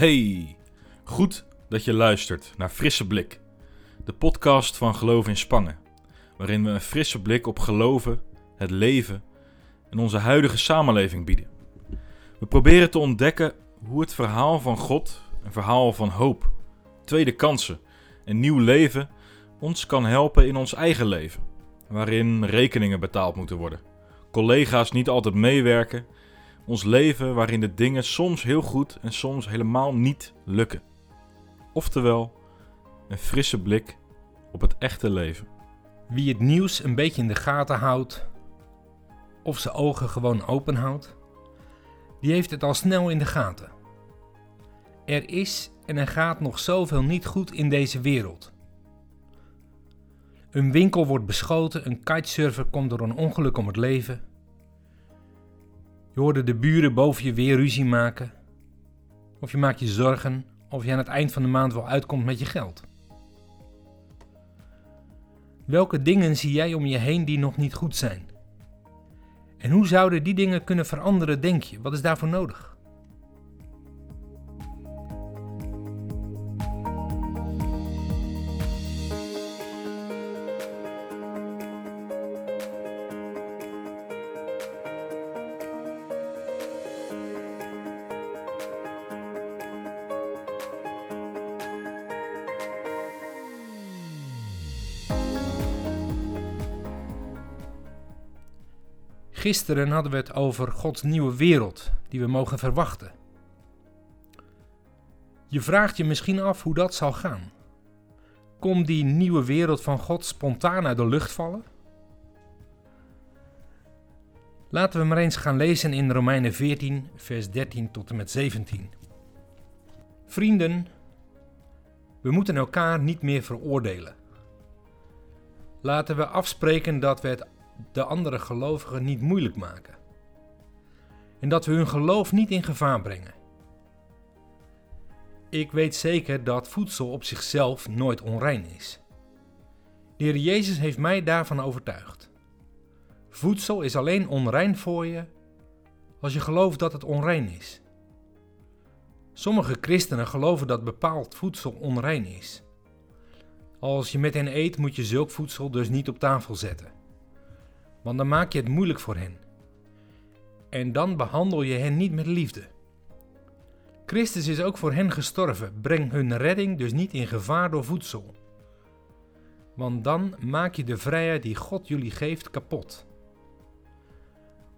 Hey, goed dat je luistert naar Frisse Blik, de podcast van Geloof in Spangen, waarin we een frisse blik op geloven, het leven en onze huidige samenleving bieden. We proberen te ontdekken hoe het verhaal van God, een verhaal van hoop, tweede kansen en nieuw leven ons kan helpen in ons eigen leven, waarin rekeningen betaald moeten worden, collega's niet altijd meewerken ons leven waarin de dingen soms heel goed en soms helemaal niet lukken. Oftewel, een frisse blik op het echte leven. Wie het nieuws een beetje in de gaten houdt, of zijn ogen gewoon open houdt, die heeft het al snel in de gaten. Er is en er gaat nog zoveel niet goed in deze wereld. Een winkel wordt beschoten, een kitesurfer komt door een ongeluk om het leven. Je hoorde de buren boven je weer ruzie maken. Of je maakt je zorgen of je aan het eind van de maand wel uitkomt met je geld. Welke dingen zie jij om je heen die nog niet goed zijn? En hoe zouden die dingen kunnen veranderen, denk je? Wat is daarvoor nodig? Gisteren hadden we het over Gods nieuwe wereld die we mogen verwachten. Je vraagt je misschien af hoe dat zal gaan. Komt die nieuwe wereld van God spontaan uit de lucht vallen? Laten we maar eens gaan lezen in Romeinen 14, vers 13 tot en met 17. Vrienden, we moeten elkaar niet meer veroordelen. Laten we afspreken dat we het de andere gelovigen niet moeilijk maken. En dat we hun geloof niet in gevaar brengen. Ik weet zeker dat voedsel op zichzelf nooit onrein is. De Heer Jezus heeft mij daarvan overtuigd. Voedsel is alleen onrein voor je als je gelooft dat het onrein is. Sommige christenen geloven dat bepaald voedsel onrein is. Als je met hen eet, moet je zulk voedsel dus niet op tafel zetten want dan maak je het moeilijk voor hen. En dan behandel je hen niet met liefde. Christus is ook voor hen gestorven. Breng hun redding dus niet in gevaar door voedsel. Want dan maak je de vrijheid die God jullie geeft kapot.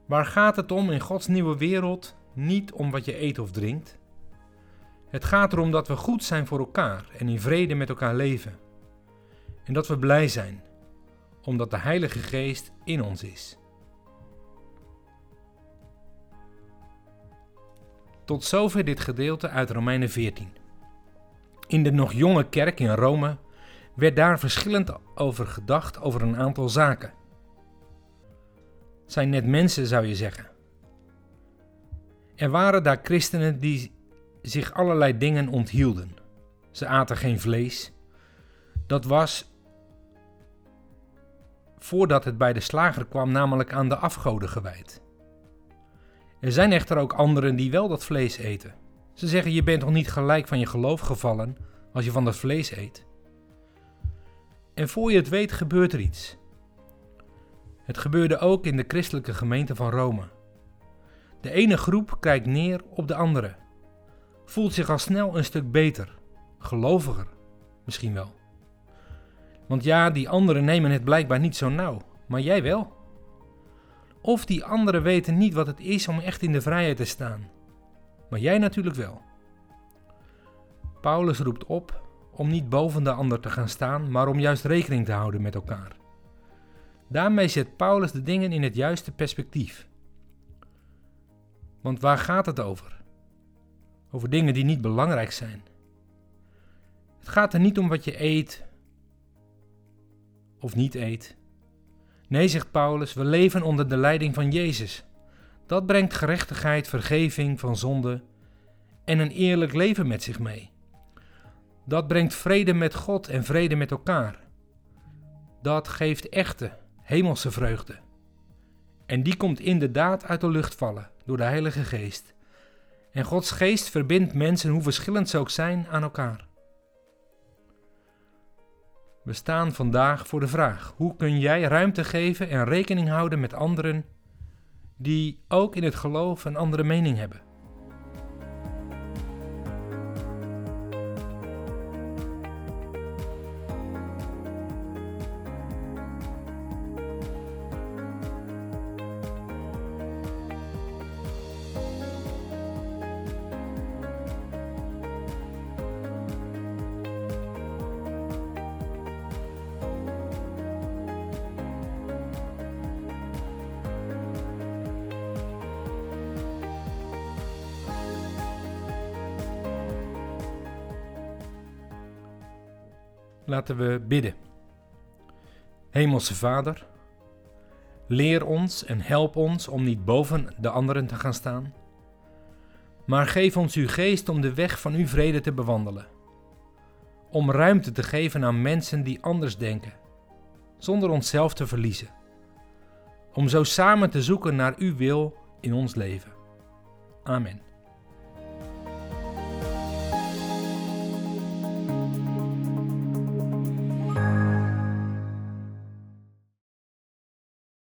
Waar gaat het om in Gods nieuwe wereld? Niet om wat je eet of drinkt. Het gaat erom dat we goed zijn voor elkaar en in vrede met elkaar leven. En dat we blij zijn omdat de Heilige Geest in ons is. Tot zover dit gedeelte uit Romeinen 14. In de nog jonge kerk in Rome werd daar verschillend over gedacht over een aantal zaken. Zijn net mensen, zou je zeggen. Er waren daar christenen die zich allerlei dingen onthielden. Ze aten geen vlees. Dat was voordat het bij de slager kwam, namelijk aan de afgoden gewijd. Er zijn echter ook anderen die wel dat vlees eten. Ze zeggen: Je bent toch niet gelijk van je geloof gevallen als je van dat vlees eet? En voor je het weet, gebeurt er iets. Het gebeurde ook in de christelijke gemeente van Rome. De ene groep kijkt neer op de andere, voelt zich al snel een stuk beter, geloviger misschien wel. Want ja, die anderen nemen het blijkbaar niet zo nauw, maar jij wel. Of die anderen weten niet wat het is om echt in de vrijheid te staan, maar jij natuurlijk wel. Paulus roept op om niet boven de ander te gaan staan, maar om juist rekening te houden met elkaar. Daarmee zet Paulus de dingen in het juiste perspectief. Want waar gaat het over? Over dingen die niet belangrijk zijn. Het gaat er niet om wat je eet, of niet eet. Nee, zegt Paulus, we leven onder de leiding van Jezus. Dat brengt gerechtigheid, vergeving van zonde en een eerlijk leven met zich mee. Dat brengt vrede met God en vrede met elkaar. Dat geeft echte, hemelse vreugde. En die komt inderdaad uit de lucht vallen door de Heilige Geest. En Gods geest verbindt mensen, hoe verschillend ze ook zijn, aan elkaar. We staan vandaag voor de vraag: hoe kun jij ruimte geven en rekening houden met anderen die ook in het geloof een andere mening hebben? Laten we bidden. Hemelse Vader, leer ons en help ons om niet boven de anderen te gaan staan, maar geef ons uw geest om de weg van uw vrede te bewandelen. Om ruimte te geven aan mensen die anders denken, zonder onszelf te verliezen. Om zo samen te zoeken naar uw wil in ons leven. Amen.